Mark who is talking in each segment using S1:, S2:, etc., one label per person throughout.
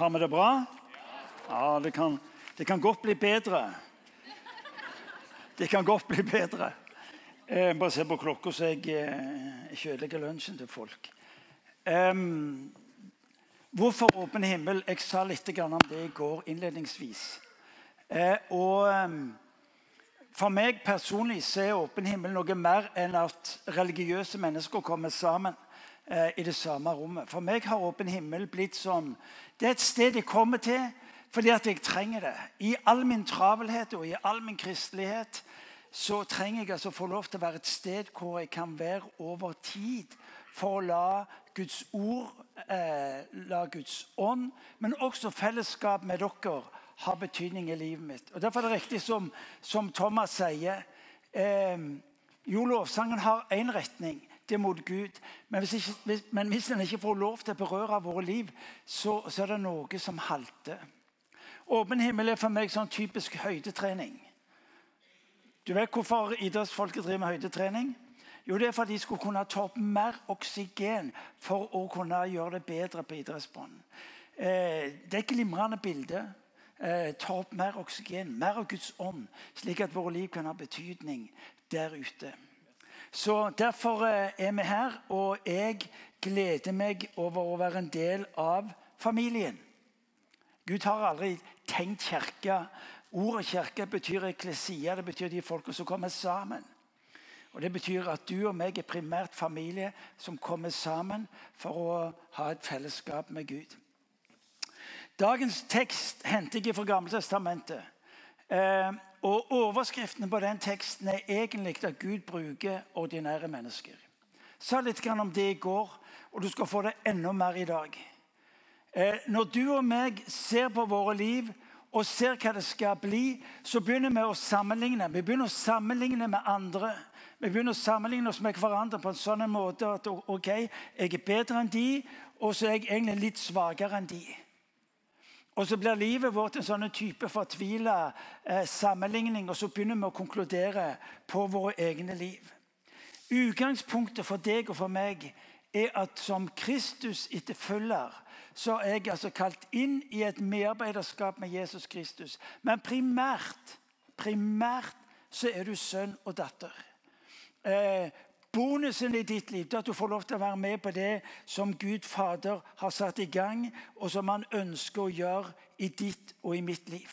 S1: Har vi det bra? Ja, det kan, det kan godt bli bedre. Det kan godt bli bedre. Eh, bare se på klokka, så jeg eh, ødelegger lunsjen til folk. Um, hvorfor åpen himmel? Jeg sa litt om det i går innledningsvis. Eh, og um, For meg personlig så er åpen himmel noe mer enn at religiøse mennesker kommer sammen eh, i det samme rommet. For meg har åpen himmel blitt sånn Det er et sted jeg kommer til fordi at jeg trenger det. I all min travelhet og i all min kristelighet så trenger jeg altså få lov til å være et sted hvor jeg kan være over tid for å la Guds ord, eh, la Guds ånd, men også fellesskap med dere ha betydning i livet mitt. Og Derfor er det riktig som, som Thomas sier. Eh, jo, lovsangen har én retning. Er mot Gud. Men hvis, ikke, hvis, men hvis den ikke får lov til å berøre våre liv, så, så er det noe som halter. Åpen himmel er for meg sånn typisk høydetrening. Du vet hvorfor idrettsfolket driver med høydetrening? Jo, det er fordi de skulle kunne ta opp mer oksygen for å kunne gjøre det bedre på idrettsbanen. Eh, det er et glimrende bilde. Eh, ta opp mer oksygen, mer av Guds ånd, slik at våre liv kan ha betydning der ute. Så Derfor eh, er vi her, og jeg gleder meg over å være en del av familien. Gud har aldri tenkt kirke. Ordet kirke betyr eklesia. Det betyr de folka som kommer sammen. Og Det betyr at du og meg er primært familie som kommer sammen for å ha et fellesskap med Gud. Dagens tekst henter jeg fra Gammeltestamentet. Eh, og Overskriften på den teksten er egentlig at Gud bruker ordinære mennesker. Jeg sa litt om det i går, og du skal få det enda mer i dag. Eh, når du og meg ser på våre liv og ser hva det skal bli, så begynner vi å sammenligne. Vi begynner å sammenligne med andre. Vi begynner å sammenligne oss med hverandre på en sånn måte at ok, jeg er bedre enn de, og så er jeg egentlig litt svakere enn de. Og så blir livet vårt en sånn type fortvila eh, sammenligning, og så begynner vi å konkludere på våre egne liv. Utgangspunktet for deg og for meg er at som Kristus etterfølger så er jeg altså kalt inn i et medarbeiderskap med Jesus Kristus. Men primært, primært så er du sønn og datter. Eh, Bonusen i ditt liv at du får lov til å være med på det som Gud Fader har satt i gang, og som han ønsker å gjøre i ditt og i mitt liv.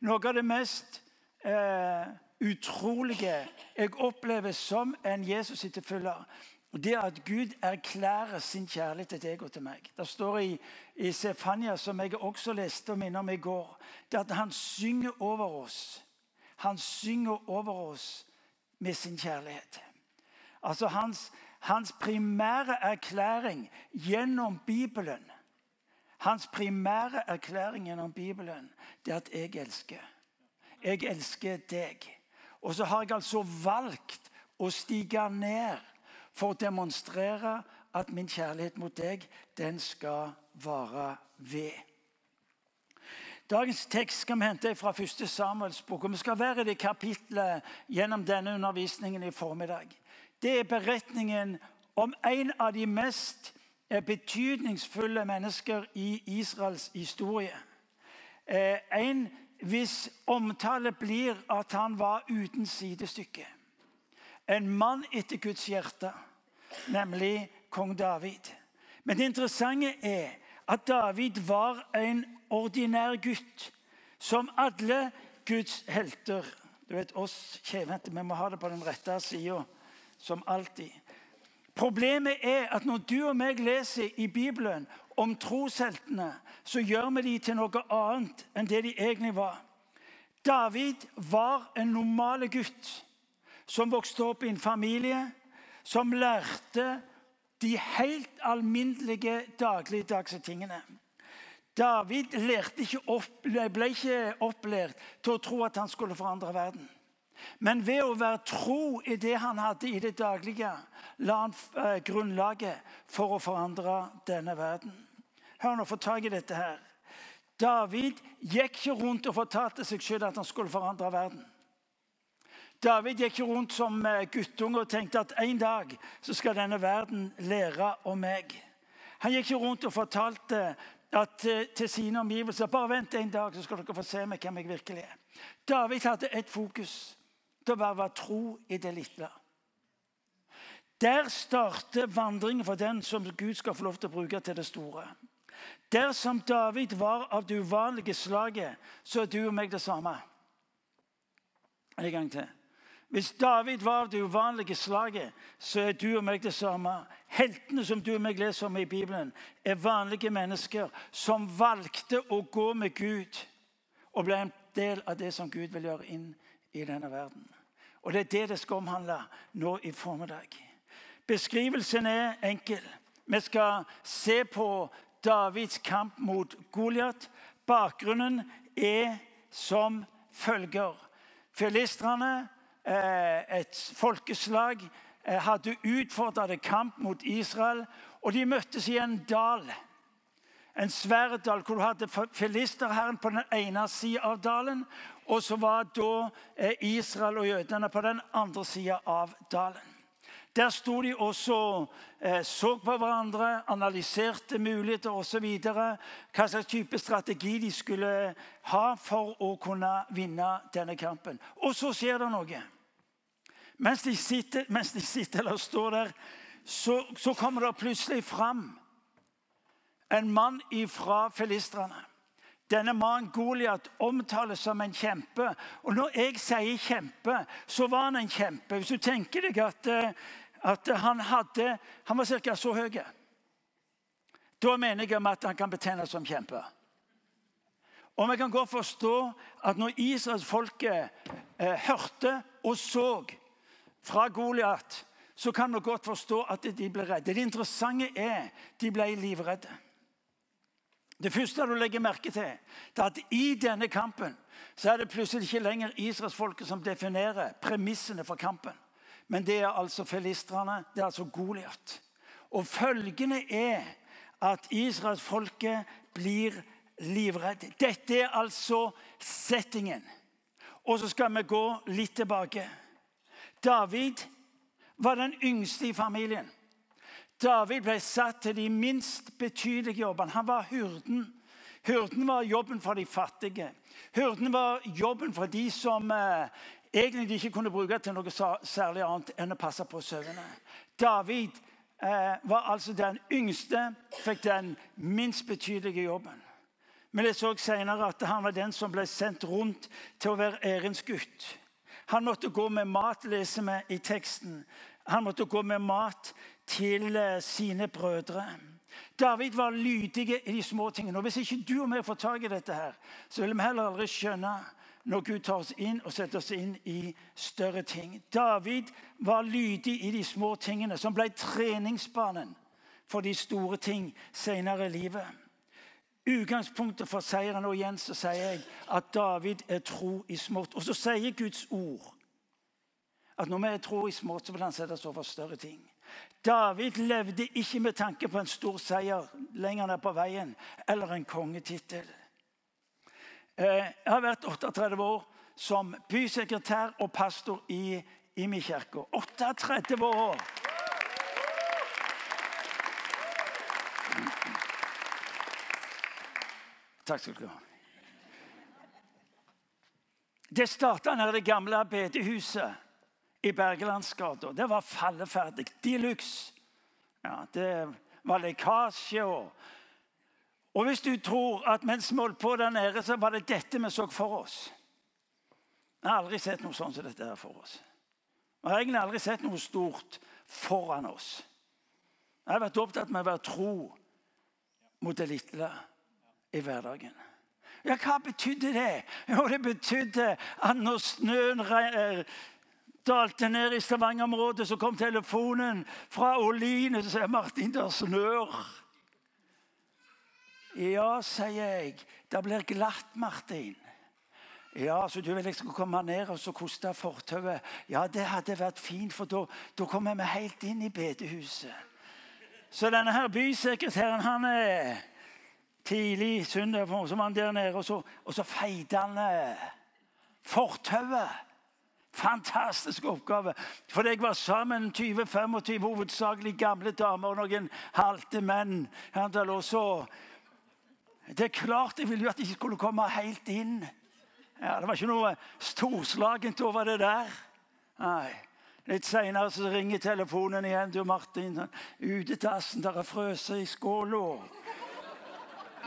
S1: Noe av det mest eh, utrolige jeg opplever som en Jesus-etterfølger, det er at Gud erklærer sin kjærlighet til deg og til meg. Det står i, i Sefania, som jeg også leste og minner om i går, det at han synger over oss. Han synger over oss med sin kjærlighet. Altså hans, hans primære erklæring gjennom Bibelen Hans primære erklæring gjennom Bibelen det er at 'jeg elsker'. Jeg elsker deg. Og så har jeg altså valgt å stige ned for å demonstrere at min kjærlighet mot deg, den skal vare ved. Dagens tekst skal vi hente fra 1. Samuels bok. og Vi skal være i det kapitlet gjennom denne undervisningen i formiddag det er beretningen om en av de mest eh, betydningsfulle mennesker i Israels historie. Eh, en hvis omtale blir at han var uten sidestykke. En mann etter Guds hjerte, nemlig kong David. Men det interessante er at David var en ordinær gutt, som alle Guds helter. Du vet, oss kjevhendte, vi må ha det på den rette sida som alltid. Problemet er at når du og meg leser i Bibelen om trosheltene, så gjør vi de til noe annet enn det de egentlig var. David var en normal gutt som vokste opp i en familie som lærte de helt alminnelige dagligdagse tingene. David ikke opp, ble ikke opplært til å tro at han skulle forandre verden. Men ved å være tro i det han hadde i det daglige, la han eh, grunnlaget for å forandre denne verden. Hør nå, få tak i dette her. David gikk ikke rundt og fortalte seg selv at han skulle forandre verden. David gikk ikke rundt som eh, guttunge og tenkte at en dag så skal denne verden lære om meg. Han gikk ikke rundt og fortalte at, eh, til sine omgivelser bare vent en dag, så skal dere få se meg hvem jeg virkelig er. David hadde et fokus. Var å være tro i det lille. Der starter vandringen for den som Gud skal få lov til å bruke til det store. Dersom David var av det uvanlige slaget, så er du og meg det samme. En gang til. Hvis David var av det uvanlige slaget, så er du og meg det samme. Heltene som du og meg leser om i Bibelen, er vanlige mennesker som valgte å gå med Gud og ble en del av det som Gud vil gjøre inn i denne verden. Og Det er det det skal omhandle nå i formiddag. Beskrivelsen er enkel. Vi skal se på Davids kamp mot Goliat. Bakgrunnen er som følger. Filistrene Eh, et folkeslag eh, hadde utfordret kamp mot Israel. Og de møttes i en dal, en svær dal, hvor du hadde filisterherren på den ene sida av dalen. Og så var da eh, Israel og jødene på den andre sida av dalen. Der sto de også eh, så på hverandre, analyserte muligheter osv. Hva slags type strategi de skulle ha for å kunne vinne denne kampen. Og så skjer det noe. Mens de sitter, mens de sitter eller står der, så, så kommer det plutselig fram en mann fra filistrene. Denne mannen Goliat omtales som en kjempe. Og når jeg sier kjempe, så var han en kjempe. Hvis du tenker deg at, eh, at han, hadde, han var ca. så høy, da mener jeg at han kan betegnes som kjempe. Og vi kan godt forstå at når israelsfolket eh, hørte og så fra Goliat, så kan vi godt forstå at de ble redde. Det interessante er at de ble livredde. Det første du legger merke til, er at i denne kampen så er det plutselig ikke lenger israelsfolket som definerer premissene for kampen. Men det er altså filistrene, det er altså Goliat. Og følgende er at israelsfolket blir livredd. Dette er altså settingen. Og så skal vi gå litt tilbake. David var den yngste i familien. David ble satt til de minst betydelige jobbene. Han var hyrden. Hyrden var jobben for de fattige. Hyrden var jobben for de som eh, egentlig ikke kunne bruke til noe særlig annet enn å passe på sauene. David eh, var altså den yngste, fikk den minst betydelige jobben. Men jeg så senere at han var den som ble sendt rundt til å være ærens gutt. Han måtte gå med mat, leser vi i teksten. Han måtte gå med mat til eh, sine brødre. David var lydig i de små tingene. Og Hvis ikke du og vi får tak i dette, her, så vil vi heller aldri skjønne når Gud tar oss inn og setter oss inn i større ting. David var lydig i de små tingene, som ble treningsbanen for de store ting senere i livet. Utgangspunktet for seieren og igjen så sier jeg at David er tro i smått. Og så sier Guds ord at når vi er tro i smått, så vil han sette oss over større ting. David levde ikke med tanke på en stor seier lenger ned på veien eller en kongetittel. Eh, jeg har vært 38 år som bysekretær og pastor i Imi kirke. 38 år! Takk skal du ha. Det starta nede i det gamle bedehuset i Bergelandsgata. Det var falleferdig. De luxe. Ja, det var lekkasje og Og hvis du tror at mens vi holdt på der nede, så var det dette vi så for oss Jeg har aldri sett noe sånt som dette her for oss. Vi har egentlig aldri sett noe stort foran oss. Jeg har vært opptatt med å være tro mot det lille i hverdagen. Ja, Hva betydde det? Jo, Det betydde at når snøen dalte ned i Stavanger-området, så kom telefonen fra Oline så sier Martin, det snør. Ja, sier jeg. Det blir glatt, Martin. Ja, så du vil jeg skal komme ned og så koste fortauet? Ja, det hadde vært fint, for da kommer vi helt inn i bedehuset. Så denne her bysekretæren, han er tidlig søndag så var han der nede, og så, så feide han eh, fortauet. Fantastisk oppgave. For jeg var sammen 20-25 hovedsakelig gamle damer og noen halte menn. Og så Det er klart jeg ville jo at de skulle komme helt inn. Ja, det var ikke noe storslagent over det der. Nei. Litt seinere ringer telefonen igjen. Du, Martin, utedassen der er frøset i skåla.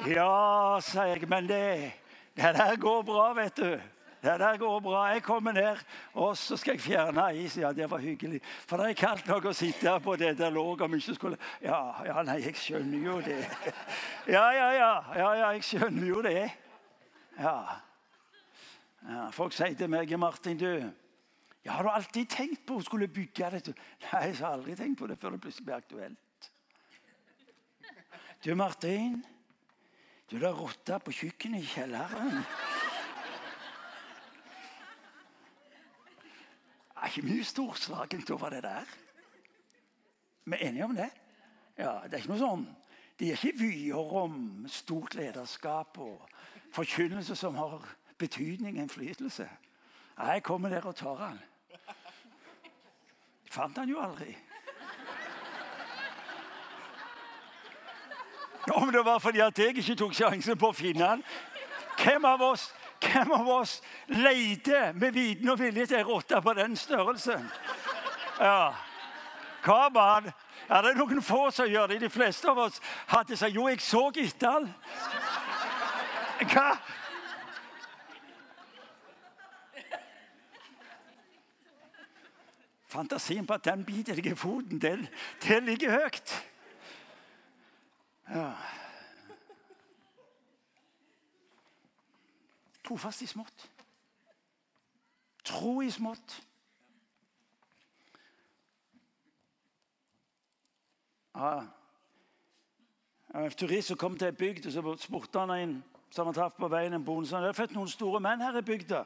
S1: Ja, sier jeg, men det, det der går bra, vet du. Det der går bra. Jeg kommer ned, og så skal jeg fjerne is. Ja, det var hyggelig. For det er kaldt nok å sitte på det der låget om ikke skulle ja, ja, nei, jeg skjønner jo det. Ja, ja, ja. ja, ja jeg skjønner jo det. Ja. ja folk sier til meg, Martin, du ja, Har du alltid tenkt på å skulle bygge dette? Nei, jeg har aldri tenkt på det før det plutselig ble aktuelt. Du, Martin. Du, det er rotter på kjøkkenet i kjelleren. Er ikke mye storslagent over det der. Vi er enige om det? Ja, Det er ikke noe sånn. Det er ikke vyer om stort lederskap og forkynnelse som har betydning innflytelse. Jeg kommer der og tar han. Fant han jo aldri. Om det var fordi at jeg ikke tok sjansen på å finne han. Hvem av oss hvem av oss leter med viten og vilje til ei rotte på den størrelsen? Ja. Man? Ja, det er noen få som gjør det. De fleste av oss hadde sagt jo, jeg så den. Hva? Fantasien på at den biter deg i foten, det, det ligger høyt. Ja. Trofast i smått. Tro i smått. Ja. En turist som kom til ei bygd, og så spurte han en som han traff på veien, en bonde. Det er født noen store menn her i bygda.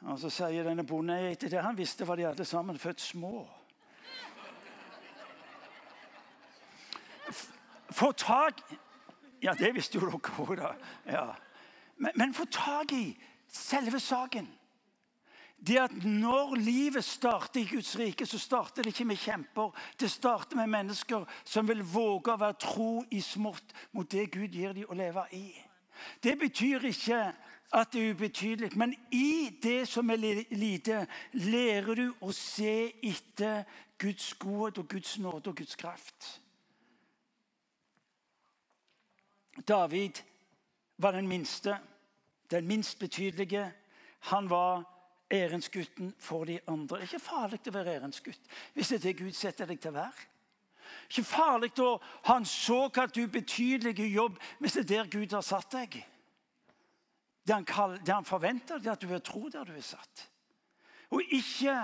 S1: Og Så sier denne bonden etter det han visste, var de alle sammen født små. Få tak Ja, det visste jo dere òg, da. Ja. Men, men få tak i selve saken. Det at Når livet starter i Guds rike, så starter det ikke med kjemper. Det starter med mennesker som vil våge å være tro i smått mot det Gud gir dem å leve i. Det betyr ikke at det er ubetydelig, men i det som er lite, lærer du å se etter Guds godhet og Guds nåde og Guds kraft. David var den minste den minst betydelige. Han var ærensgutten for de andre. Det er ikke farlig å være ærensgutt hvis det er det Gud setter deg til å være. Ikke farlig å ha en såkalt ubetydelig jobb hvis det er der Gud har satt deg. Det han, kall, det han forventer, er at du er tro der du er satt. Og ikke,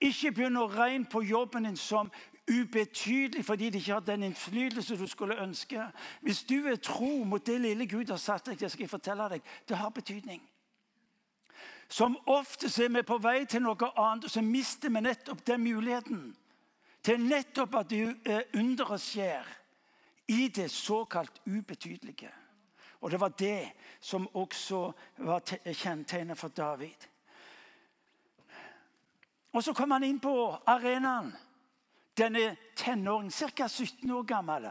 S1: ikke begynne å regne på jobben din som ubetydelig fordi de ikke har den innflytelse du skulle ønske. Hvis du er tro mot det lille Gud har satt deg, det skal jeg fortelle deg, det har betydning. Som oftest er vi på vei til noe annet, og så mister vi nettopp den muligheten til nettopp at eh, underet skjer i det såkalt ubetydelige. Og det var det som også var kjennetegnet for David. Og så kom han inn på arenaen denne tenåringen, ca. 17 år gammel.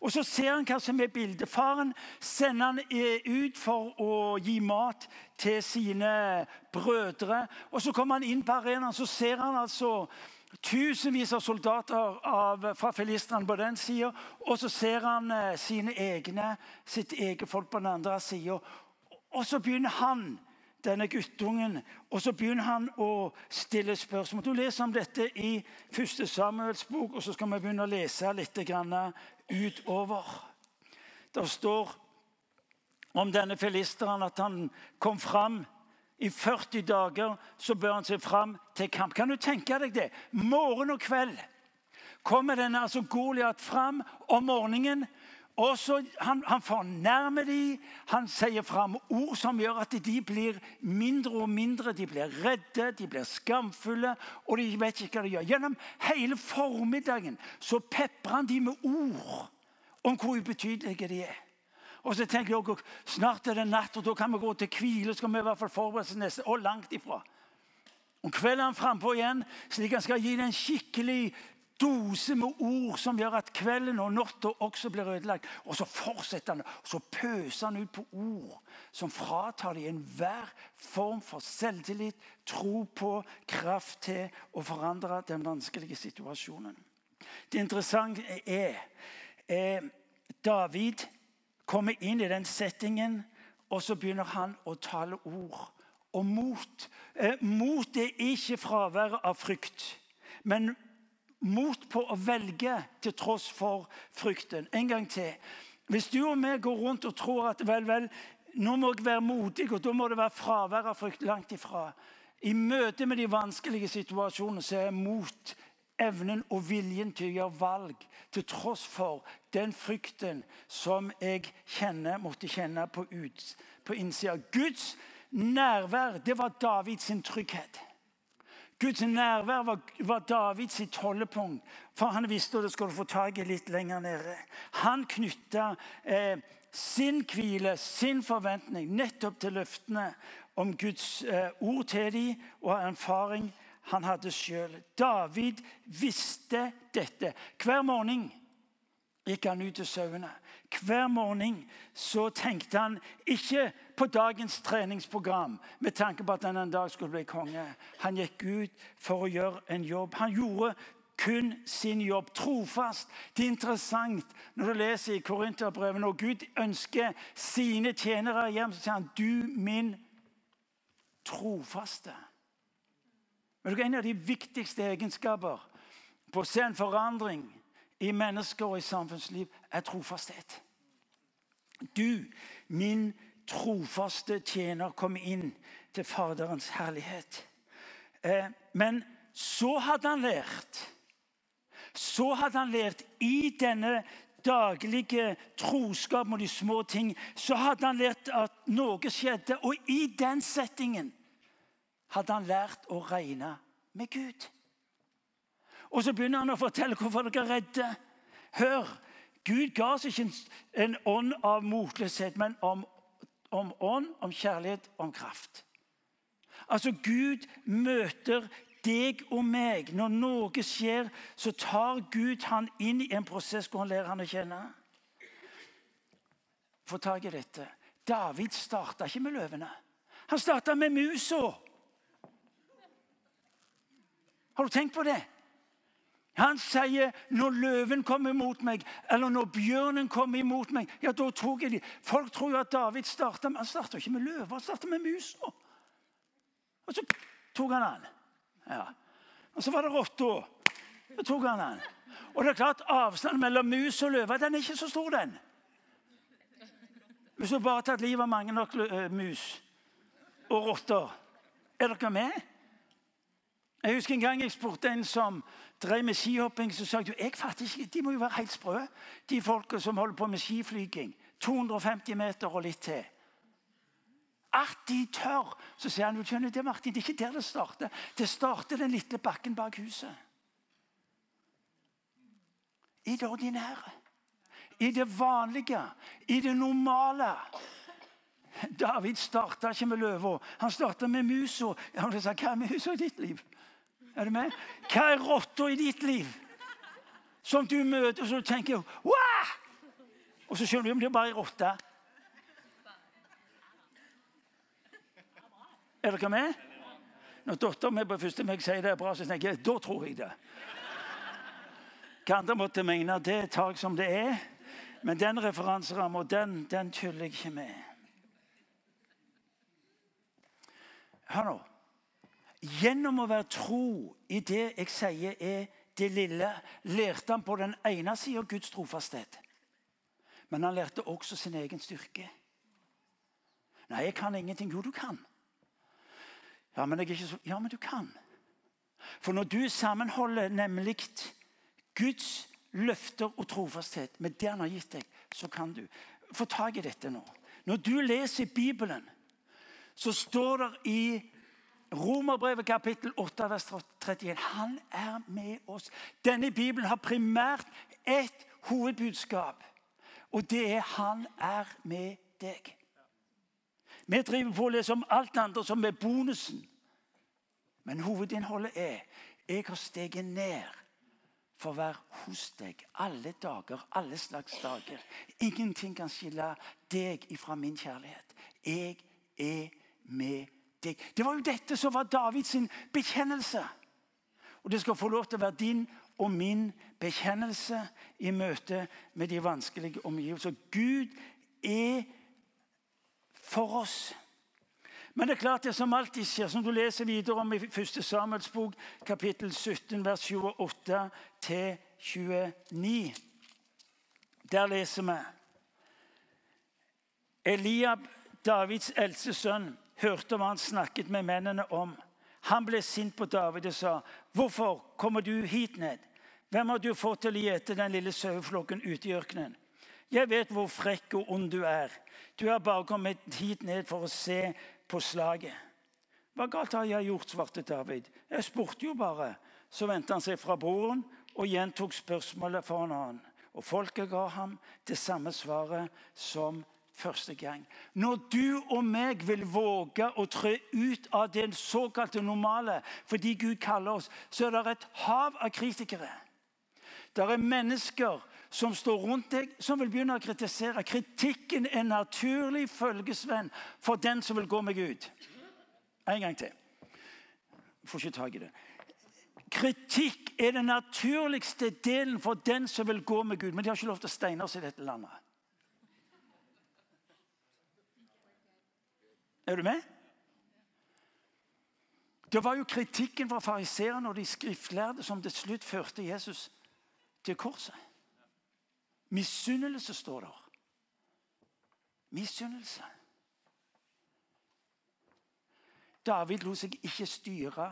S1: Og Så ser han hva som er bildet. Faren sender han eh, ut for å gi mat til sine brødre. Og Så kommer han inn på arenaen så ser han altså tusenvis av soldater av, fra filistrene på den sida. Og så ser han eh, sine egne, sitt eget folk på den andre sida. Og så begynner han denne guttungen. Og så begynner han å stille spørsmål. Du leser om dette i 1. Samuels bok, og så skal vi begynne å lese litt utover. Det står om denne filisteren at han kom fram. I 40 dager så bør han se fram til kamp. Kan du tenke deg det? Morgen og kveld kommer denne altså Goliat fram om morgenen. Og så han, han fornærmer dem. Han sier fram ord som gjør at de blir mindre og mindre. De blir redde, de blir skamfulle, og de vet ikke hva de gjør. Gjennom hele formiddagen så peprer han dem med ord om hvor ubetydelige de er. Og så tenker jeg snart er det natt, og da kan vi gå til hvile. skal vi i hvert fall forberede oss neste, Og langt ifra. Om kvelden er han frampå igjen, slik han skal gi det en skikkelig dose med ord som gjør at kvelden og natta også blir ødelagt. Og så fortsetter han, og så pøser han ut på ord som fratar dem enhver form for selvtillit, tro på, kraft til å forandre den vanskelige situasjonen. Det interessante er eh, David kommer inn i den settingen, og så begynner han å tale ord og mot. Eh, mot er ikke fraværet av frykt, men mot på å velge til tross for frykten. En gang til. Hvis du og meg går rundt og tror at vel, vel, nå må jeg være modig, og da må det være fravær av frykt langt ifra. I møte med de vanskelige situasjonene så er mot evnen og viljen til å gjøre valg til tross for den frykten som jeg kjenner, måtte kjenne på, på innsida. Guds nærvær det var Davids trygghet. Guds nærvær var, var Davids holdepunkt, for han visste at det skulle få tak i litt lenger nede. Han knytta eh, sin hvile, sin forventning, nettopp til løftene om Guds eh, ord til dem og erfaring han hadde sjøl. David visste dette. Hver morgen gikk han ut til sauene. Hver morgen så tenkte han ikke på dagens treningsprogram med tanke på at han en dag skulle bli konge. Han gikk ut for å gjøre en jobb. Han gjorde kun sin jobb trofast. Det er interessant når du leser i Korinterbrevet når Gud ønsker sine tjenere hjem, så sier han du min trofaste. Men En av de viktigste egenskaper på å se en forandring i mennesker og i samfunnsliv er trofasthet. Du, min trofaste tjener, kom inn til Faderens herlighet. Eh, men så hadde han lært Så hadde han lært i denne daglige troskap mot de små ting, så hadde han lært at noe skjedde. Og i den settingen hadde han lært å regne med Gud. Og så begynner han å fortelle hvorfor dere er redde. Hør, Gud ga oss ikke en, en ånd av motløshet, men om, om ånd, om kjærlighet, om kraft. Altså, Gud møter deg og meg. Når noe skjer, så tar Gud han inn i en prosess hvor han lærer han å kjenne. Få tak i dette. David starta ikke med løvene. Han starta med musa. Har du tenkt på det? Han sier 'når løven kommer imot meg', eller 'når bjørnen kommer imot meg'. ja, da tok jeg de. Folk tror jo at David starta Han starta ikke med løver, han starta med mus. Og så tok han den. Ja. Og så var det rotta. Så tok han den. Og det er klart Avstanden mellom mus og løve den er ikke så stor, den. Hvis du bare har tatt livet av mange nok eh, mus og rotter Er dere med? Jeg husker en gang jeg spurte en som drev med skihopping. Så sa jeg jeg fatter ikke, de må jo være helt sprø, de folka som holder på med skiflyging. 250 meter og litt til. At de tør! Så sier han jo, skjønner det, Martin, det er ikke der det starter. Det starter den lille bakken bak huset. I det ordinære. I det vanlige. I det normale. David starta ikke med løva. Han starta med musa. Hva er musa i ditt liv? Er du med? Hva er rotta i ditt liv? Som du møter, og så tenker Wah! Og så skjønner du om det er bare ei rotte. Er dere med? Når datteren min på første meg sier det er bra, så tenker jeg da tror jeg det. Hva andre måtte mene, det tar jeg som det er. Men den referanseramma, den, den tuller jeg ikke med. Hør nå. Gjennom å være tro i det jeg sier er det lille, lærte han på den ene sida Guds trofasthet. Men han lærte også sin egen styrke. Nei, jeg kan ingenting. Jo, du kan. Ja, men, så... ja, men du kan. For når du sammenholder nemlig Guds løfter og trofasthet med det han har gitt deg, så kan du. Få tak i dette nå. Når du leser Bibelen, så står det i Romerbrevet kapittel 8, vers 31. Han er med oss. Denne Bibelen har primært ett hovedbudskap, og det er 'Han er med deg'. Vi driver på å lese om alt andre som er bonusen. Men hovedinnholdet er 'Jeg har steget ned for å være hos deg alle dager, alle slags dager. Ingenting kan skille deg ifra min kjærlighet. Jeg er med deg. Det var jo dette som var Davids bekjennelse. Og det skal få lov til å være din og min bekjennelse i møte med de vanskelige omgivelser. Gud er for oss. Men det er klart det som alltid skjer, som du leser videre om i 1. Samuels bok, kapittel 17, vers 28-29. Der leser vi Eliab, Davids eldste sønn, hørte hva han snakket med mennene om. Han ble sint på David og sa, 'Hvorfor kommer du hit ned?' 'Hvem har du fått til å gjete den lille saueflokken ute i ørkenen?' 'Jeg vet hvor frekk og ond du er. Du er bare kommet hit ned for å se på slaget.' 'Hva galt har jeg gjort?' svarte David. 'Jeg spurte jo bare.' Så vendte han seg fra broren og gjentok spørsmålet for en annen. Og folket ga ham det samme svaret som første gang. Når du og meg vil våge å trø ut av det såkalte normale fordi Gud kaller oss, så er det et hav av kritikere. Det er mennesker som står rundt deg, som vil begynne å kritisere. Kritikken er naturlig følgesvenn for den som vil gå med Gud. En gang til. Jeg får ikke tak i det. Kritikk er den naturligste delen for den som vil gå med Gud. Men de har ikke lov til å steine oss i dette landet. Er du med? Det var jo kritikken fra fariseerne og de skriftlærde som til slutt førte Jesus til korset. Misunnelse står der. Misunnelse. David lot seg ikke styre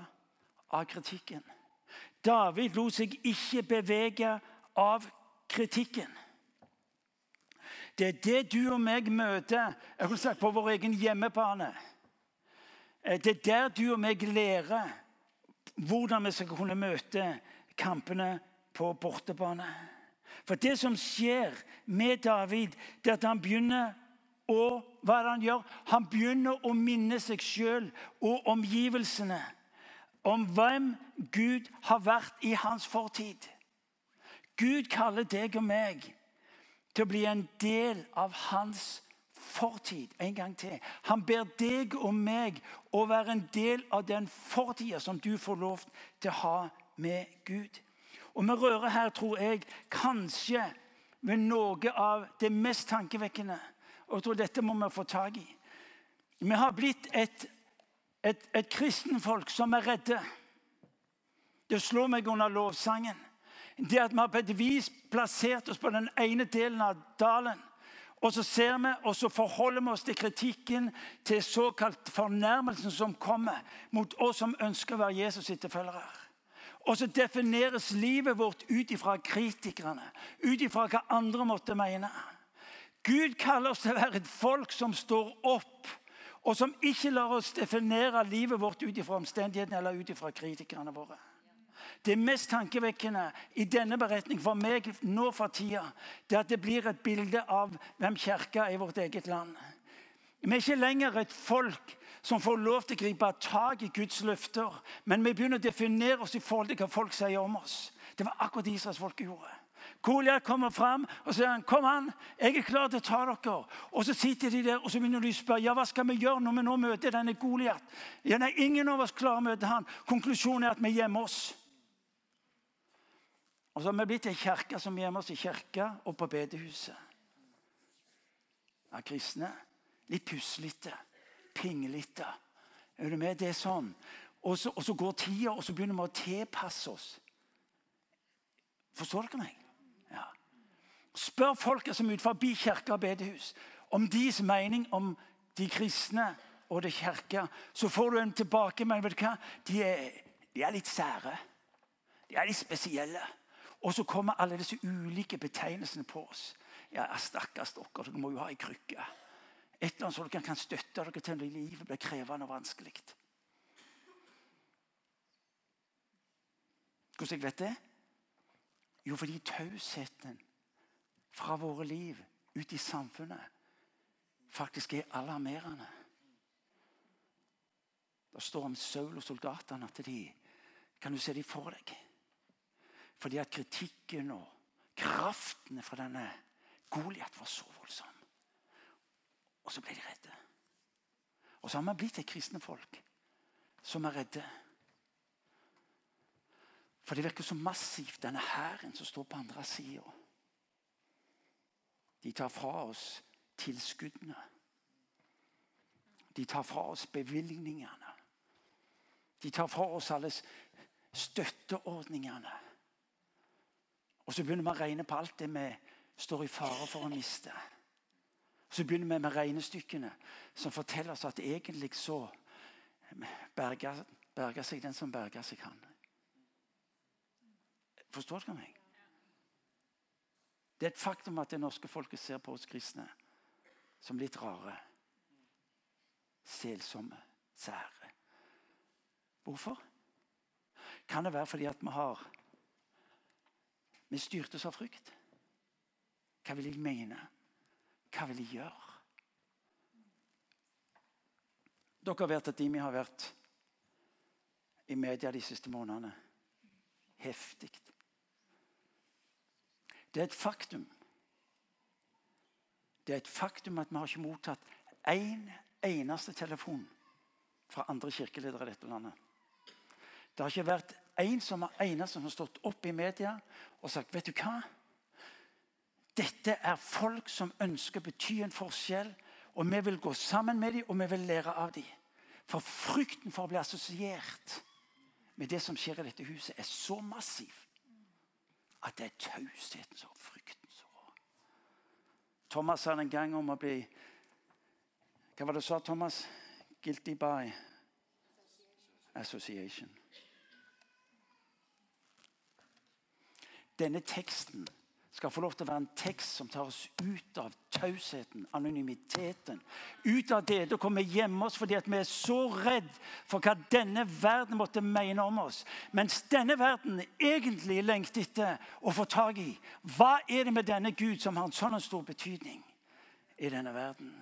S1: av kritikken. David lot seg ikke bevege av kritikken. Det er det du og meg møter jeg vil sagt, på vår egen hjemmebane. Eh, det er der du og meg lærer hvordan vi skal kunne møte kampene på bortebane. For det som skjer med David, det er at han begynner å hva er det han gjør? Han begynner å minne seg sjøl og omgivelsene om hvem Gud har vært i hans fortid. Gud kaller deg og meg til å bli en del av hans fortid en gang til. Han ber deg og meg å være en del av den fortida som du får lov til å ha med Gud. Og Vi rører her, tror jeg, kanskje med noe av det mest tankevekkende. Og jeg tror dette må vi få tak i. Vi har blitt et, et, et kristenfolk som er redde. Det slår meg under lovsangen det at vi har på et vis plassert oss på den ene delen av dalen. Og så ser vi, og så forholder vi oss til kritikken, til såkalt fornærmelsen som kommer mot oss som ønsker å være Jesus' etterfølgere. Og så defineres livet vårt ut ifra kritikerne, ut ifra hva andre måtte mene. Gud kaller oss til å være et folk som står opp, og som ikke lar oss definere livet vårt ut ifra omstendighetene eller ut ifra kritikerne våre. Det mest tankevekkende i denne beretning for meg nå for tida, det er at det blir et bilde av hvem kirka er i vårt eget land. Vi er ikke lenger et folk som får lov til å gripe tak i Guds løfter, men vi begynner å definere oss i forhold til hva folk sier om oss. Det var akkurat det Israelsfolket gjorde. Goliat kommer fram og sier han, kom an, jeg er klar til å ta dere. Og Så sitter de der og så begynner de å spørre ja, hva skal vi gjøre når vi nå møter denne Goliat. Ja, ingen av oss klarer å møte han. Konklusjonen er at vi gjemmer oss. Og så har vi blitt en kirke som gjemmer oss i kirka og på bedehuset. Av kristne. Litt puslete, pinglete. Er du med? Det er sånn. Og så, og så går tida, og så begynner vi å tilpasse oss. Forstår dere meg? Ja. Spør folket som er utenfor kirke og bedehus om deres mening om de kristne og det kirke. Så får du en hva? De er, de er litt sære. De er litt spesielle. Og så kommer alle disse ulike betegnelsene på oss. Ja, Stakkars dere, dere må jo ha ei krykke. Et eller annet så dere kan støtte dere til når livet blir krevende og vanskelig. Hvordan jeg vet det? Jo, fordi tausheten fra våre liv ut i samfunnet faktisk er alarmerende. Det står om Saul og soldatene til de Kan du se de for deg? Fordi at kritikken og kraften fra denne Goliat var så voldsom. Og så ble de redde. Og så har vi blitt et kristne folk som er redde. For det virker så massivt, denne hæren som står på andre sida. De tar fra oss tilskuddene. De tar fra oss bevilgningene. De tar fra oss alle støtteordningene. Og så begynner vi å regne på alt det vi står i fare for å miste. Så begynner vi med regnestykkene som forteller oss at egentlig så berger, berger seg den som berger seg kan. Forstår dere meg? Det er et faktum at det norske folket ser på oss kristne som litt rare. Selsomme, sære. Hvorfor? Kan det være fordi at vi har Vi styrtes av frykt? Hva vil jeg mene? Hva vil jeg gjøre? Dere vet at Dimi har vært i media de siste månedene. Heftig. Det er et faktum. Det er et faktum at vi har ikke mottatt én eneste telefon fra andre kirkeledere i dette landet. Det har ikke vært en som har, eneste som har stått opp i media og sagt vet du hva? Dette er folk som ønsker å bety en forskjell. Og vi vil gå sammen med dem, og vi vil lære av dem. For frykten for å bli assosiert med det som skjer i dette huset, er så massiv at det er tausheten og frykten Så. Thomas sa en gang om å bli Hva var det du sa, Thomas? Guilty by association. Denne teksten skal få lov til å være en tekst som tar oss ut av tausheten, anonymiteten. Ut av det å komme hjemme oss fordi vi er så redd for hva denne verden måtte mene om oss. Mens denne verden egentlig lengter etter å få tak i. Hva er det med denne Gud som har en sånn stor betydning i denne verden?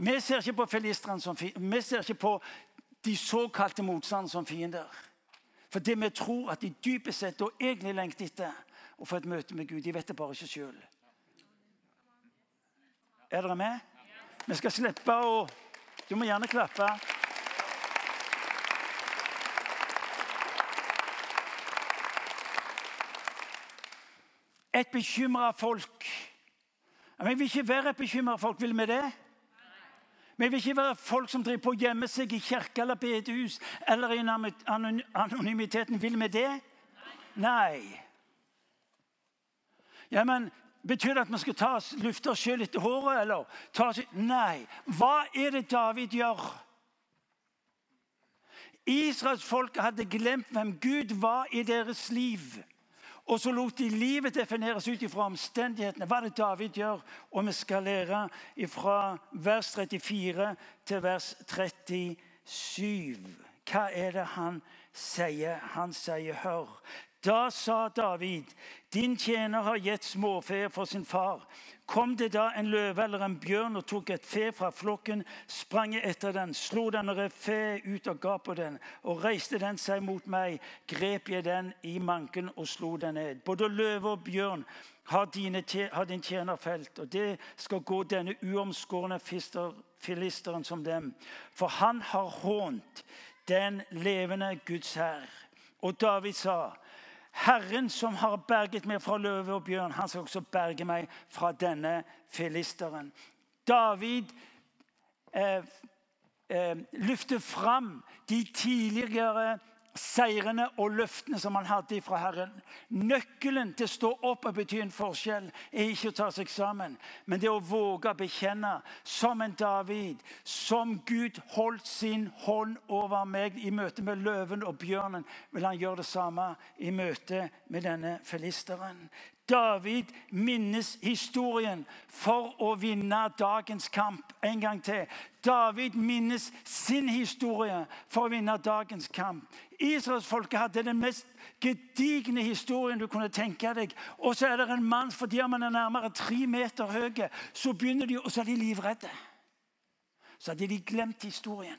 S1: Vi ser ikke på filistrene som fiender. Vi ser ikke på de såkalte motstanderne som fiender. For det vi tror at de dypest sett og egentlig lengter etter, å få et møte med Gud. De vet det bare ikke sjøl. Er dere med? Vi skal slippe å Du må gjerne klappe. Et bekymra folk. Vi vil ikke være et bekymra folk. Vil vi det? Vi vil ikke være folk som driver på å gjemme seg i kirke eller bedehus eller i anonymiteten. Vil vi det? Nei. Ja, men Betyr det at vi skal ta oss, lufte oss sjøl etter håret? eller? Ta oss... Nei. Hva er det David gjør? Israelsfolket hadde glemt hvem Gud var i deres liv. Og så lot de livet defineres ut fra omstendighetene. Hva er det David gjør? Og vi skal lære fra vers 34 til vers 37. Hva er det han sier? Han sier, hør. Da sa David, din tjener har gitt småfe for sin far. Kom det da en løve eller en bjørn og tok et fe fra flokken, sprang jeg etter den, slo den og rev fe ut og ga på den, og reiste den seg mot meg, grep jeg den i manken og slo den ned. Både løve og bjørn har din tjener felt, og det skal gå denne uomskårne filisteren som dem. For han har hånt den levende Guds hær. Og David sa, Herren som har berget meg fra løve og bjørn, han skal også berge meg fra denne filisteren. David eh, eh, løfter fram de tidligere seirene og løftene som han hadde fra Herren. Nøkkelen til å stå opp og bety en forskjell er ikke å ta seg sammen, men det å våge å bekjenne, som en David, som Gud holdt sin hånd over meg i møte med løven og bjørnen, vil han gjøre det samme i møte med denne filisteren. David minnes historien for å vinne dagens kamp en gang til. David minnes sin historie for å vinne dagens kamp. Israelsfolket hadde den mest gedigne historien du kunne tenke deg. Og så er det en mann, fordi han er nærmere tre meter høy, så begynner de, og så er de livredde. Så hadde de glemt historien.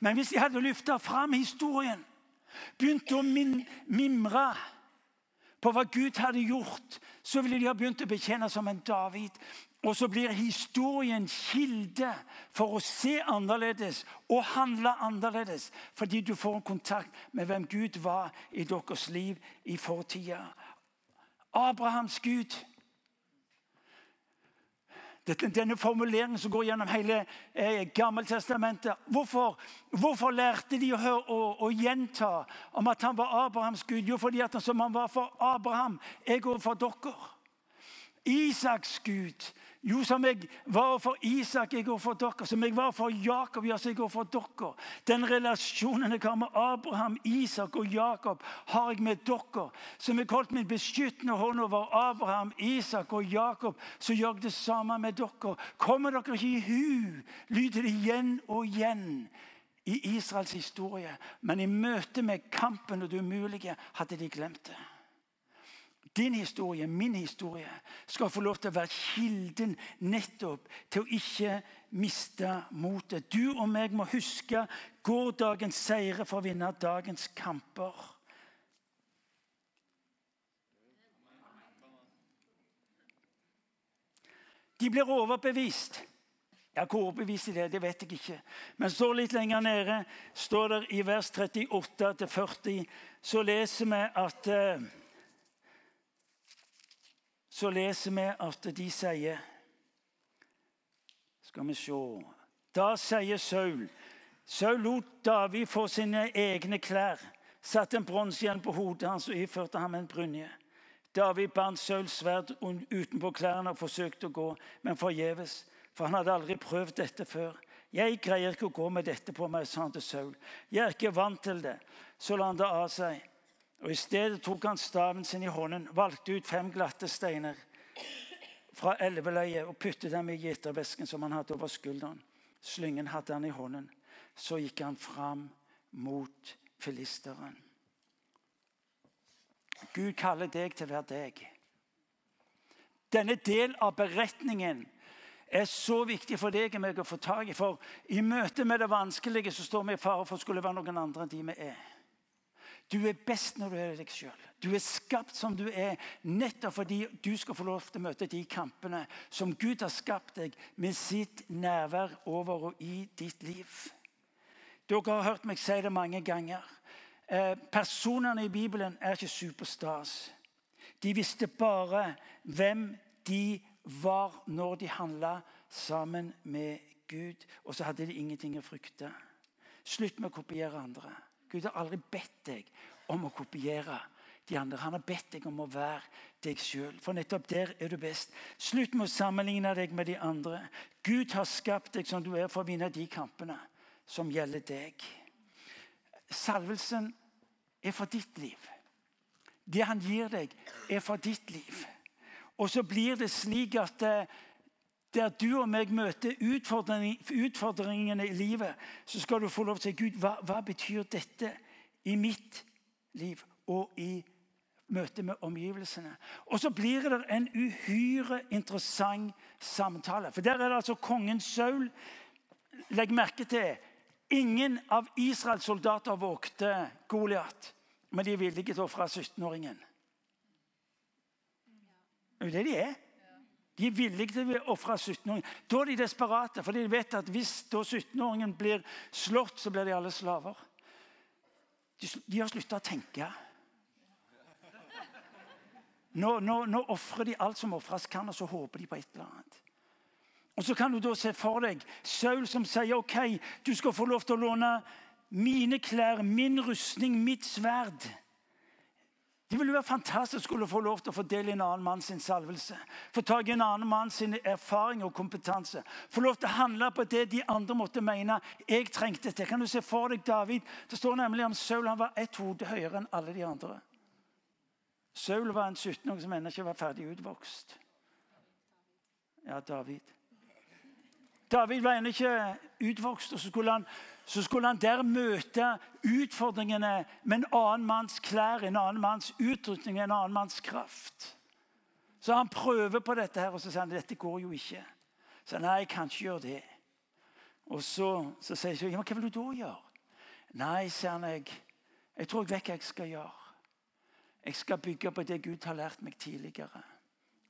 S1: Men hvis de hadde løfta fram historien, begynt å mimre på hva Gud hadde gjort, så ville de ha begynt å bekjenne som en David. Og så blir historien kilde for å se annerledes og handle annerledes. Fordi du får en kontakt med hvem Gud var i deres liv i fortida. Abrahams Gud denne formuleringen som går gjennom hele eh, Gammeltestamentet. Hvorfor, hvorfor, lærte de å, å, å, gjenta om at han var Abrahams Gud? Jo, fordi at som han var for Abraham, er òg for dere. Isaks Gud jo, som jeg var for Isak, jeg går for dere. Som jeg var for Jakob, ja, så jeg går for dere. Den relasjonen jeg har med Abraham, Isak og Jakob, har jeg med dere. Som jeg holdt min beskyttende hånd over Abraham, Isak og Jakob, så gjør jeg det samme med dere. Kommer dere ikke i hu, lyder det igjen og igjen i Israels historie. Men i møte med kampen og det umulige hadde de glemt det. Din historie, min historie, skal få lov til å være kilden nettopp til å ikke miste motet. Du og meg må huske gårsdagens seire for å vinne dagens kamper. De blir overbevist. Ja, Hvor overbevist de er, det vet jeg ikke. Men står litt lenger nede, står det i vers 38-40, så leser vi at uh, så leser vi at de sier Skal vi se Da sier Saul Saul lot David få sine egne klær, satte en bronsehjelm på hodet hans og iførte ham en brynje. David bandt Sauls sverd utenpå klærne og forsøkte å gå, men forgjeves, for han hadde aldri prøvd dette før. 'Jeg greier ikke å gå med dette på meg', sa han til Saul. 'Jeg er ikke vant til det.' Så la han det av seg. Og I stedet tok han staven sin i hånden, valgte ut fem glatte steiner fra elveleiet og puttet dem i gjetervesken som han hadde over skulderen. Slyngen hadde han i hånden. Så gikk han fram mot filisteren. Gud kaller deg til å være deg. Denne del av beretningen er så viktig for deg og meg å få tak i. For i møte med det vanskelige så står vi i fare for å skulle være noen andre enn de vi er. Du er best når du er deg sjøl. Du er skapt som du er, nettopp fordi du skal få lov til å møte de kampene som Gud har skapt deg med sitt nærvær over og i ditt liv. Dere har hørt meg si det mange ganger. Eh, personene i Bibelen er ikke superstas. De visste bare hvem de var når de handla sammen med Gud. Og så hadde de ingenting å frykte. Slutt med å kopiere andre. Gud har aldri bedt deg om å kopiere de andre. Han har bedt deg om å være deg sjøl. For nettopp der er du best. Slutt med å sammenligne deg med de andre. Gud har skapt deg som du er, for å vinne de kampene som gjelder deg. Salvelsen er for ditt liv. Det han gir deg, er for ditt liv. Og så blir det slik at eh, der du og meg møter utfordringene i livet, så skal du få lov til å si Gud, hva, hva betyr dette i mitt liv og i møte med omgivelsene? Og så blir det en uhyre interessant samtale. For der er det altså kongen Saul. Legg merke til ingen av Israels soldater vågte Goliat, men de er villige til å ofre 17-åringen. Det er jo det de er. De er villige til å ofre 17-åringen. Da er de desperate, for de vet at hvis 17-åringen blir slått, så blir de alle slaver. De, de har slutta å tenke. Nå, nå, nå ofrer de alt som ofres kan, og så håper de på et eller annet. Og Så kan du da se for deg Saul som sier ok, du skal få lov til å låne mine klær, min rustning, mitt sverd. Det ville være fantastisk å få lov til å fordele en annen mann sin salvelse. Få tak i en annen mann sin erfaring og kompetanse. Få lov til å handle på det de andre måtte mene jeg trengte Det Kan du se for deg David? Det står nemlig om Saul han var ett hode høyere enn alle de andre. Saul var en 17-åring som ennå ikke var ferdig utvokst. Ja, David. David var ennå ikke utvokst, og så skulle han så skulle han der møte utfordringene med en annen manns klær, en annen manns utrustning, en annen manns kraft. Så han prøver på dette, her, og så sier han dette går jo ikke. Så nei, jeg kan ikke gjøre det. Og så, så sier jeg ja, men hva vil du da gjøre? Nei, sier han, jeg, jeg tror jeg vet hva jeg skal gjøre. Jeg skal bygge på det Gud har lært meg tidligere.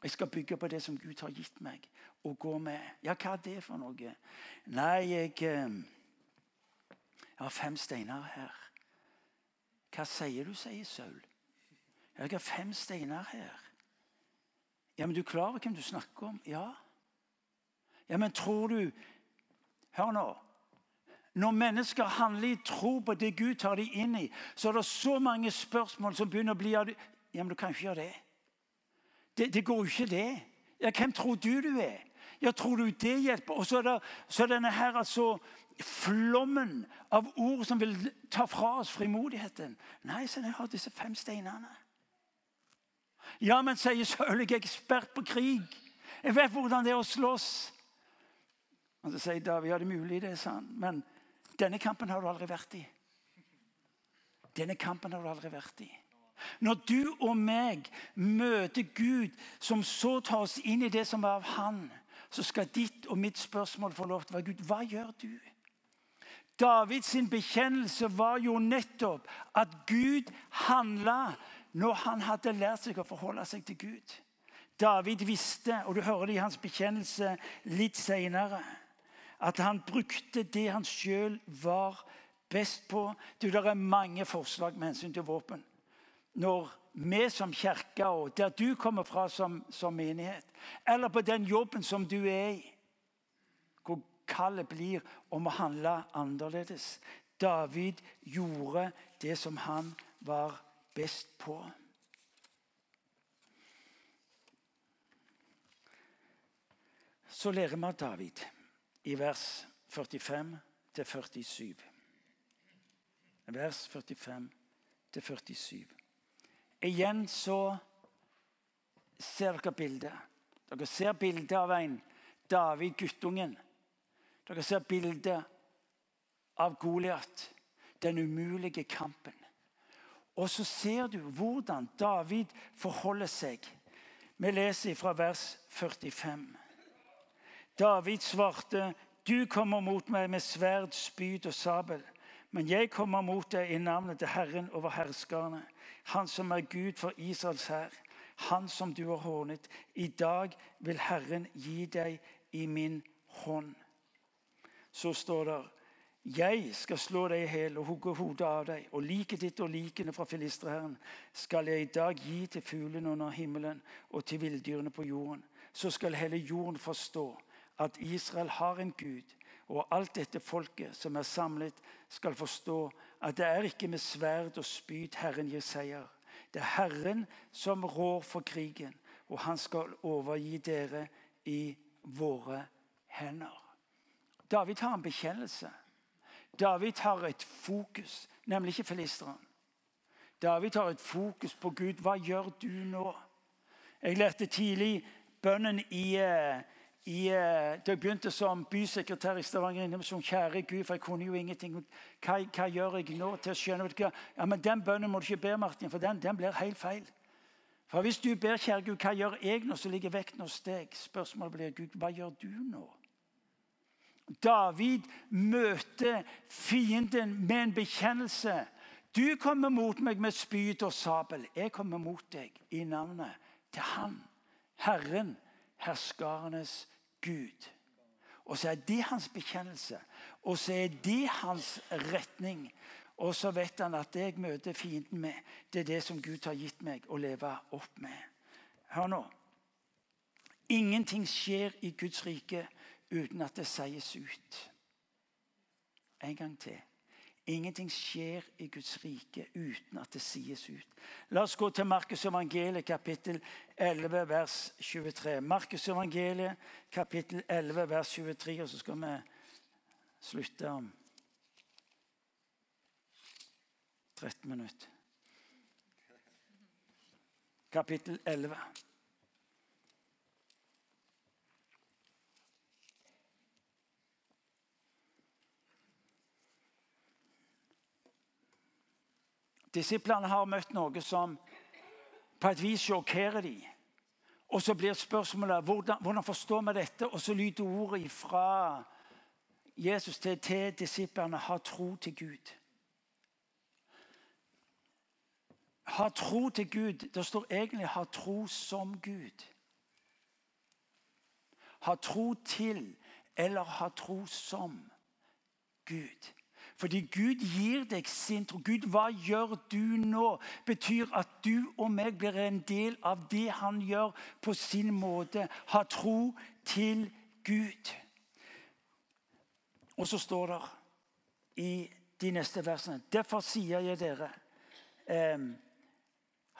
S1: Jeg skal bygge på det som Gud har gitt meg, og gå med. Ja, hva er det for noe? Nei, jeg, eh, jeg har fem steiner her. Hva sier du, sier Saul. Jeg har fem steiner her. Ja, men du er klar over hvem du snakker om? Ja. Ja, men tror du Hør nå. Når mennesker handler i tro på det Gud tar dem inn i, så er det så mange spørsmål som begynner å bli av Ja, men du kan ikke gjøre det. Det, det går jo ikke, det. Ja, hvem tror du du er? Ja, tror du det hjelper? Og så er, det, så er denne her altså flommen av ord som vil ta fra oss frimodigheten. Nei, så jeg har disse fem steinene. Ja, men sier Saul, er ekspert på krig. Jeg vet hvordan det er å slåss. Og så sier David ja, det er mulig, det er sant, men denne kampen har du aldri vært i. Denne kampen har du aldri vært i. Når du og meg møter Gud, som så tar oss inn i det som er av Han, så skal ditt og mitt spørsmål få lov til å være Gud, hva gjør du? Davids bekjennelse var jo nettopp at Gud handla når han hadde lært seg å forholde seg til Gud. David visste, og du hører det i hans bekjennelse litt senere, at han brukte det han sjøl var best på. Du, det er mange forslag med hensyn til våpen når vi som kirke, og der du kommer fra som, som menighet, eller på den jobben som du er i, kallet blir om å handle annerledes. David gjorde det som han var best på. Så lærer vi av David i vers 45 47. Vers 45 47. Igjen så ser dere bildet. Dere ser bildet av en David, guttungen. Dere ser bildet av Goliat, den umulige kampen. Og så ser du hvordan David forholder seg. Vi leser fra vers 45. David svarte, 'Du kommer mot meg med sverd, spyd og sabel.' 'Men jeg kommer mot deg i navnet til Herren over herskerne.' Han som er Gud for Israels hær, han som du har hånet. I dag vil Herren gi deg i min hånd. Så står det jeg skal slå deg i hjel og hugge hodet av deg, og liket ditt og likene fra filisterherren skal jeg i dag gi til fuglene under himmelen og til villdyrene på jorden. Så skal hele jorden forstå at Israel har en Gud, og alt dette folket som er samlet, skal forstå at det er ikke med sverd og spyd Herren gir seier. Det er Herren som rår for krigen, og han skal overgi dere i våre hender. David har en bekjennelse. David har et fokus, nemlig ikke filisteren. David har et fokus på Gud. Hva gjør du nå? Jeg lærte tidlig bønnen i eh, i, eh, da begynte som bysekretær i Stavanger Indremisjon. Kjære Gud, for jeg kunne jo ingenting. Hva, hva gjør jeg nå til å skjønne? Ja, men Den bønnen må du ikke be, Martin, for den, den blir helt feil. For Hvis du ber, kjære Gud, hva gjør jeg nå, så ligger vekten hos deg. Spørsmålet blir, Gud, hva gjør du nå? David møter fienden med en bekjennelse. Du kommer mot meg med spyd og sabel. Jeg kommer mot deg i navnet til Han, Herren, herskarenes Gud. Og så er det hans bekjennelse, og så er det hans retning. Og så vet han at det jeg møter fienden med, det er det som Gud har gitt meg å leve opp med. Hør nå. Ingenting skjer i Guds rike uten at det sies ut. En gang til. Ingenting skjer i Guds rike uten at det sies ut. La oss gå til Markus evangeliet, kapittel 11, vers 23. Markus evangeliet, kapittel 11, vers 23, og så skal vi slutte om 13 minutter. Kapittel 11. Disiplene har møtt noe som på et vis sjokkerer dem. Og så blir spørsmålet hvordan, hvordan forstår vi dette? Og så lyder ordet fra Jesus til, til disiplene ha tro til Gud. ha tro til Gud. Det står egentlig 'ha tro som Gud'. Ha tro til eller ha tro som Gud. Fordi Gud gir deg sin tro. Gud, hva gjør du nå? Betyr at du og meg blir en del av det han gjør på sin måte. Ha tro til Gud. Og så står det i de neste versene Derfor sier jeg dere eh,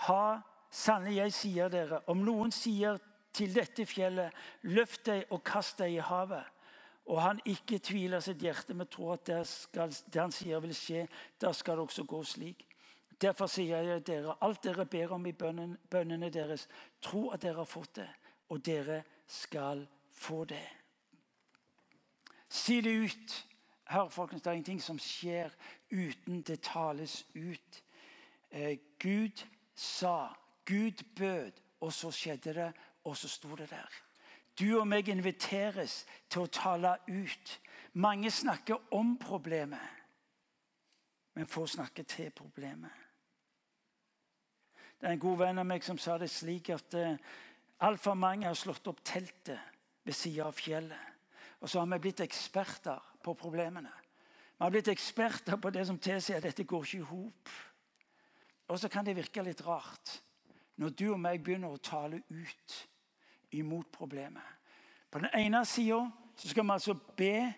S1: Ha Sannelig, jeg sier dere, om noen sier til dette fjellet, løft deg og kast deg i havet, og han ikke tviler sitt hjerte, men tror at det, skal, det han sier, vil skje, da skal det også gå slik. Derfor sier jeg dere, alt dere ber om i bønnen, bønnene deres, tro at dere har fått det, og dere skal få det. Si det ut. Hør, folkens, det er ingenting som skjer uten det tales ut. Eh, Gud sa, Gud bød, og så skjedde det, og så sto det der. Du og meg inviteres til å tale ut. Mange snakker om problemet, men få snakker til problemet. Det er en god venn av meg som sa det slik at uh, altfor mange har slått opp teltet ved siden av fjellet. Og så har vi blitt eksperter på problemene. Vi har blitt eksperter på det som tilsier at dette går ikke i hop. Og så kan det virke litt rart når du og meg begynner å tale ut imot problemet. På den ene sida skal vi altså be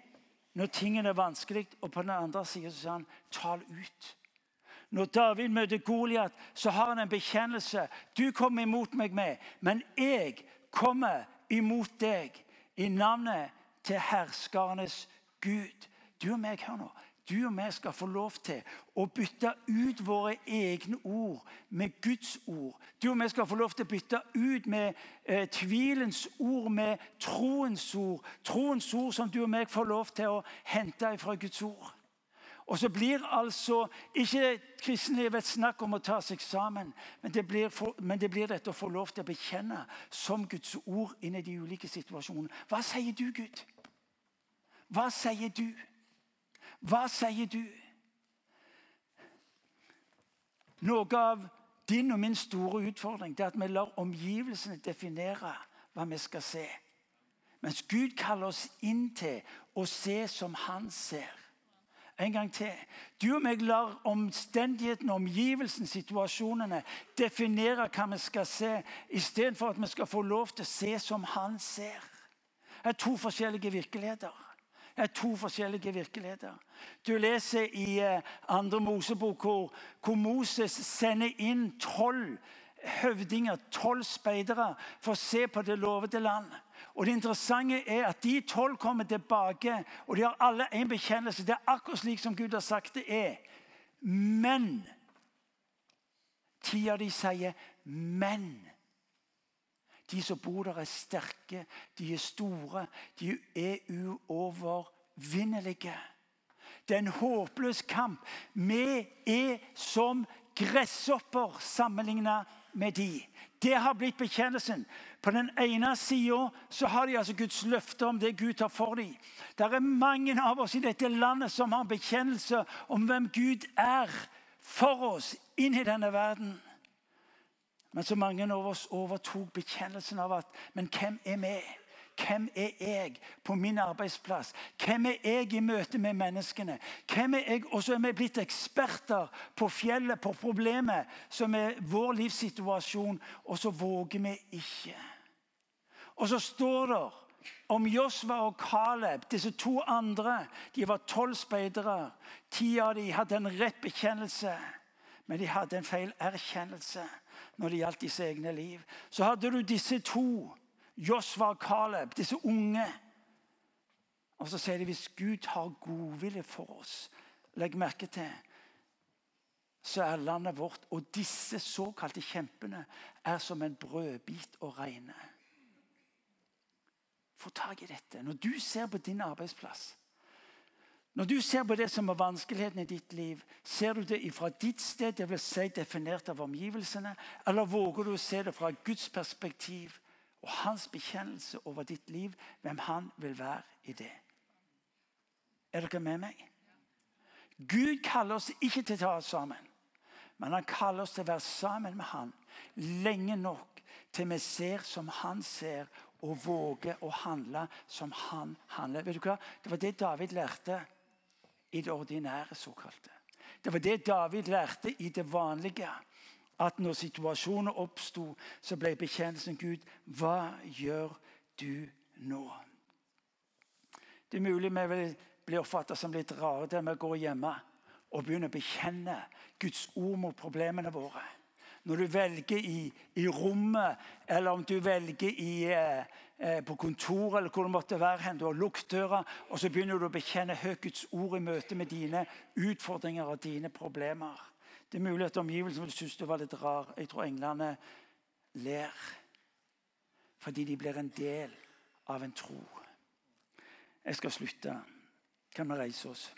S1: når tingene er vanskelig, og på den andre sida sier han tal ut. Når David møter Goliat, så har han en bekjennelse. Du kommer imot meg med, men jeg kommer imot deg i navnet til herskernes Gud. Du og meg, hør nå, du og vi skal få lov til å bytte ut våre egne ord med Guds ord. Du og vi skal få lov til å bytte ut med eh, tvilens ord med troens ord. Troens ord som du og meg får lov til å hente fra Guds ord. Og så blir altså ikke kristenlivet et snakk om å ta seg sammen, men det, for, men det, blir dette å få lov til å bekjenne som Guds ord inn i de ulike situasjonene. Hva sier du, Gud? Hva sier du? Hva sier du? Noe av din og min store utfordring er at vi lar omgivelsene definere hva vi skal se. Mens Gud kaller oss inn til å se som han ser. En gang til. Du og meg lar omstendighetene, omgivelsene, situasjonene definere hva vi skal se, istedenfor at vi skal få lov til å se som han ser. Det er to forskjellige virkeligheter. Det er to forskjellige virkeligheter. Du leser i eh, andre Mosebok hvor, hvor Moses sender inn tolv høvdinger, tolv speidere, for å se på det lovede land. Og Det interessante er at de tolv kommer tilbake, og de har alle en bekjennelse. Det er akkurat slik som Gud har sagt det er. Men Ti av de sier 'men'. De som bor der, er sterke, de er store, de er uovervinnelige. Det er en håpløs kamp. Vi er som gresshopper sammenlignet med de. Det har blitt bekjennelsen. På den ene sida har de altså Guds løfte om det Gud tar for dem. Det er mange av oss i dette landet som har bekjennelse om hvem Gud er for oss inn i denne verden. Men så mange av oss overtok bekjennelsen av at Men hvem er vi? Hvem er jeg på min arbeidsplass? Hvem er jeg i møte med menneskene? Hvem er jeg? Og så er vi blitt eksperter på fjellet, på problemet, som er vår livssituasjon, og så våger vi ikke. Og så står det om Josva og Caleb, disse to andre. De var tolv speidere. Ti av dem hadde en rett bekjennelse, men de hadde en feil erkjennelse når det gjaldt disse egne liv. Så hadde du disse to, Josva og Caleb, disse unge. Og så sier de hvis Gud har godvilje for oss, legg merke til så er landet vårt og disse såkalte kjempene er som en brødbit å regne. Få tak i dette. Når du ser på din arbeidsplass når du ser på det som er vanskeligheten i ditt liv, ser du det fra ditt sted, det vil si definert av omgivelsene, eller våger du å se det fra Guds perspektiv og hans bekjennelse over ditt liv, hvem han vil være i det? Er dere med meg? Gud kaller oss ikke til å ta oss sammen. Men han kaller oss til å være sammen med han lenge nok til vi ser som han ser, og våger å handle som han handler. Vet du hva? Det var det David lærte i det ordinære såkalte. Det var det David lærte i det vanlige. At når situasjoner oppsto, så ble bekjennelsen Gud Hva gjør du nå? Det er mulig vi vil bli oppfattet som litt rare der vi går hjemme og begynner å bekjenne Guds ord mot problemene våre. Når du velger i, i rommet, eller om du velger i, eh, eh på kontoret, eller hvor det måtte være hen, du har lukket døra, og så begynner du å bekjenne høyt ord i møte med dine utfordringer og dine problemer. Det er mulig at omgivelsene synes du var litt rar. Jeg tror englene ler fordi de blir en del av en tro. Jeg skal slutte. Kan vi reise oss?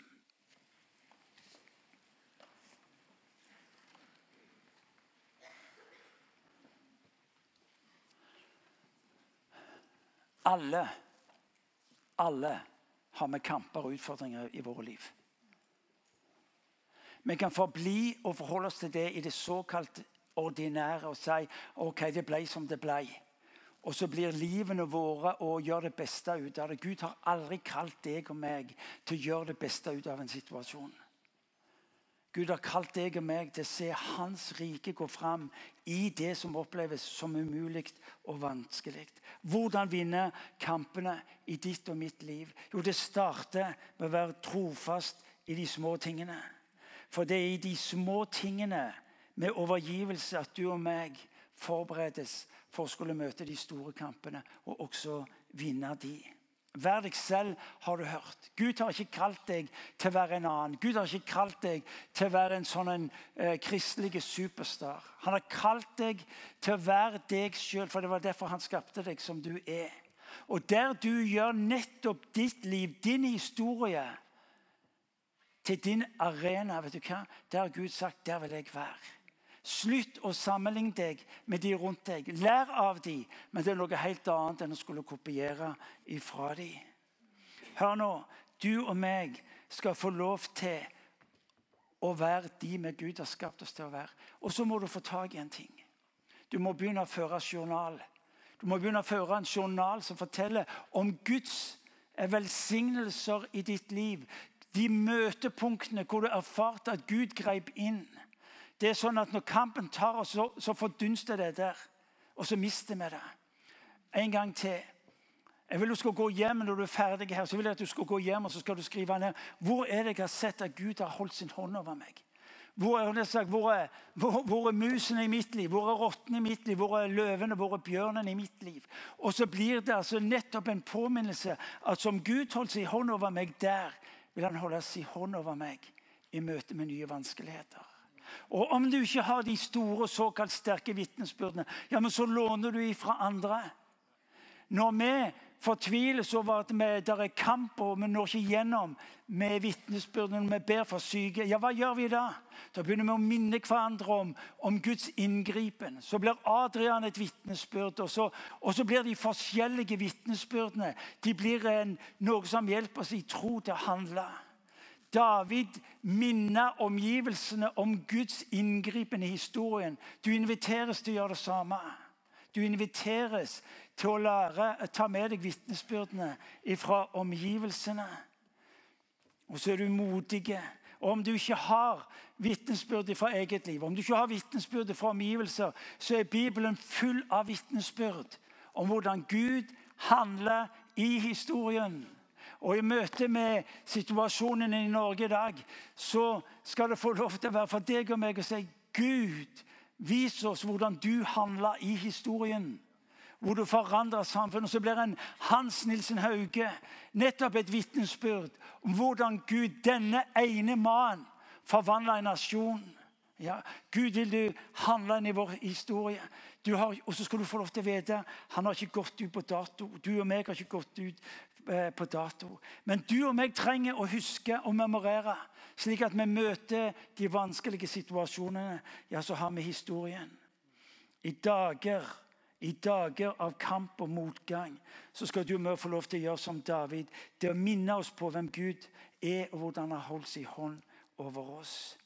S1: Alle, alle har vi kamper og utfordringer i våre liv. Vi kan forbli og forholde oss til det i det såkalt ordinære og si ok, det ble som det ble. Og så blir livene våre å gjøre det beste ut av det. Gud har aldri kalt deg og meg til å gjøre det beste ut av en situasjon. Gud har kalt deg og meg til å se Hans rike gå fram i det som oppleves som umulig og vanskelig. Hvordan vinne kampene i ditt og mitt liv? Jo, det starter med å være trofast i de små tingene. For det er i de små tingene med overgivelse at du og meg forberedes for å skulle møte de store kampene og også vinne de. Vær deg selv, har du hørt. Gud har ikke kalt deg til å være en annen. Gud har ikke kalt deg til å være en sånn en, eh, kristelig superstar. Han har kalt deg til å være deg sjøl, for det var derfor han skapte deg som du er. Og der du gjør nettopp ditt liv, din historie, til din arena, vet du hva? der har Gud sagt der vil jeg være. Slutt å sammenligne deg med de rundt deg. Lær av de, men det er noe helt annet enn å skulle kopiere ifra de. Hør nå. Du og meg skal få lov til å være de med Gud har skapt oss til å være. Og så må du få tak i en ting. Du må begynne å føre journal. Du må begynne å føre en journal som forteller om Guds velsignelser i ditt liv. De møtepunktene hvor du erfarte at Gud greip inn. Det er sånn at Når kampen tar oss, så, fordunster det der. Og så mister vi det. En gang til. Jeg vil du skal gå hjem når du er ferdig her, så vil jeg at du skal gå hjem og så skal du skrive ned hvor er det jeg har sett at Gud har holdt sin hånd over meg. Hvor er, hvor, er, hvor, hvor er, musene i mitt liv? Hvor er rottene i mitt liv? Hvor er løvene? Hvor er bjørnene i mitt liv? Og så blir det altså nettopp en påminnelse at som Gud holdt sin hånd over meg der, vil han holde sin hånd over meg i møte med nye vanskeligheter. Og om du ikke har de store, såkalt sterke vitnesbyrdene, ja, men så låner du ifra andre. Når vi fortviles over at det er kamp og vi når ikke gjennom med vitnesbyrdene vi ber for syke, ja, hva gjør vi da? Da begynner vi å minne hverandre om, om Guds inngripen. Så blir Adrian et vitnesbyrd, og så, og så blir de forskjellige vitnesbyrdene de blir en, noe som hjelper oss i tro til å handle. David minner omgivelsene om Guds inngripen i historien. Du inviteres til å gjøre det samme. Du inviteres til å lære, å ta med deg vitnesbyrdene fra omgivelsene. Og så er du modige. Og om du ikke har vitnesbyrd fra eget liv, om du ikke har vitnesbyrd fra omgivelser, så er Bibelen full av vitnesbyrd om hvordan Gud handler i historien. Og i møte med situasjonen i Norge i dag så skal det få lov til å være for deg og meg å si Gud, vis oss hvordan du handler i historien. Hvor du forandrer samfunnet. Så blir en Hans Nilsen Hauge nettopp et vitnesbyrd om hvordan Gud, denne ene mannen, forvandla en nasjon. Ja, Gud, vil du handle inn i vår historie? Har, og så skal du få lov til å vite han har ikke gått ut på dato. Du og meg har ikke gått ut eh, på dato. Men du og meg trenger å huske og memorere, slik at vi møter de vanskelige situasjonene. Ja, så har vi historien. I dager, I dager av kamp og motgang så skal du og meg få lov til å gjøre som David. Det å minne oss på hvem Gud er, og hvordan han har holdt sin hånd over oss.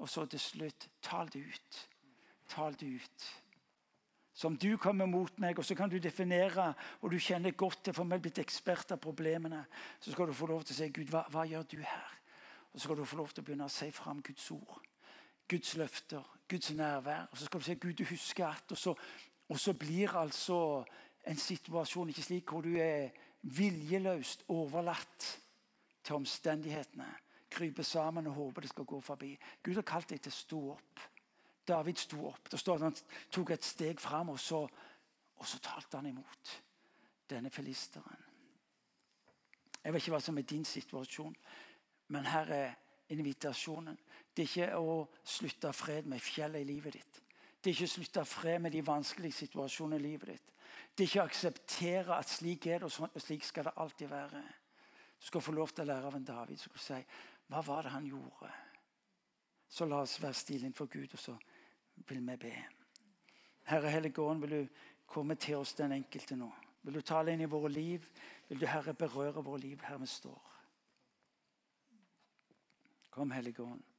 S1: Og så til slutt tal det ut. Tal det ut. Som du kommer mot meg, og så kan du definere, og du kjenner godt til, for vi blitt ekspert av problemene. Så skal du få lov til å si Gud, hva, hva gjør du her? Og så skal du få lov til å begynne å si fram Guds ord. Guds løfter, Guds nærvær. Og så skal du si Gud, du husker at Og så, og så blir altså en situasjon ikke slik hvor du er viljeløst overlatt til omstendighetene. Kryper sammen og håper det skal gå forbi. Gud har kalt deg til å stå opp. David sto opp. Det står at Han tok et steg fram, og så, og så talte han imot denne filisteren. Jeg vet ikke hva som er din situasjon, men her er invitasjonen. Det er ikke å slutte fred med fjellet i livet ditt. Det er ikke å slutte fred med de vanskelige situasjonene i livet ditt. Det er ikke å akseptere at slik er det, og slik skal det alltid være. Du skal få lov til å lære av en David som skal si hva var det han gjorde. Så la oss være stille innenfor Gud, og så vil vi be. Herre Helligånd, vil du komme til oss den enkelte nå? Vil du tale inn i våre liv? Vil du, Herre, berøre våre liv her vi står? Kom, Helligånd.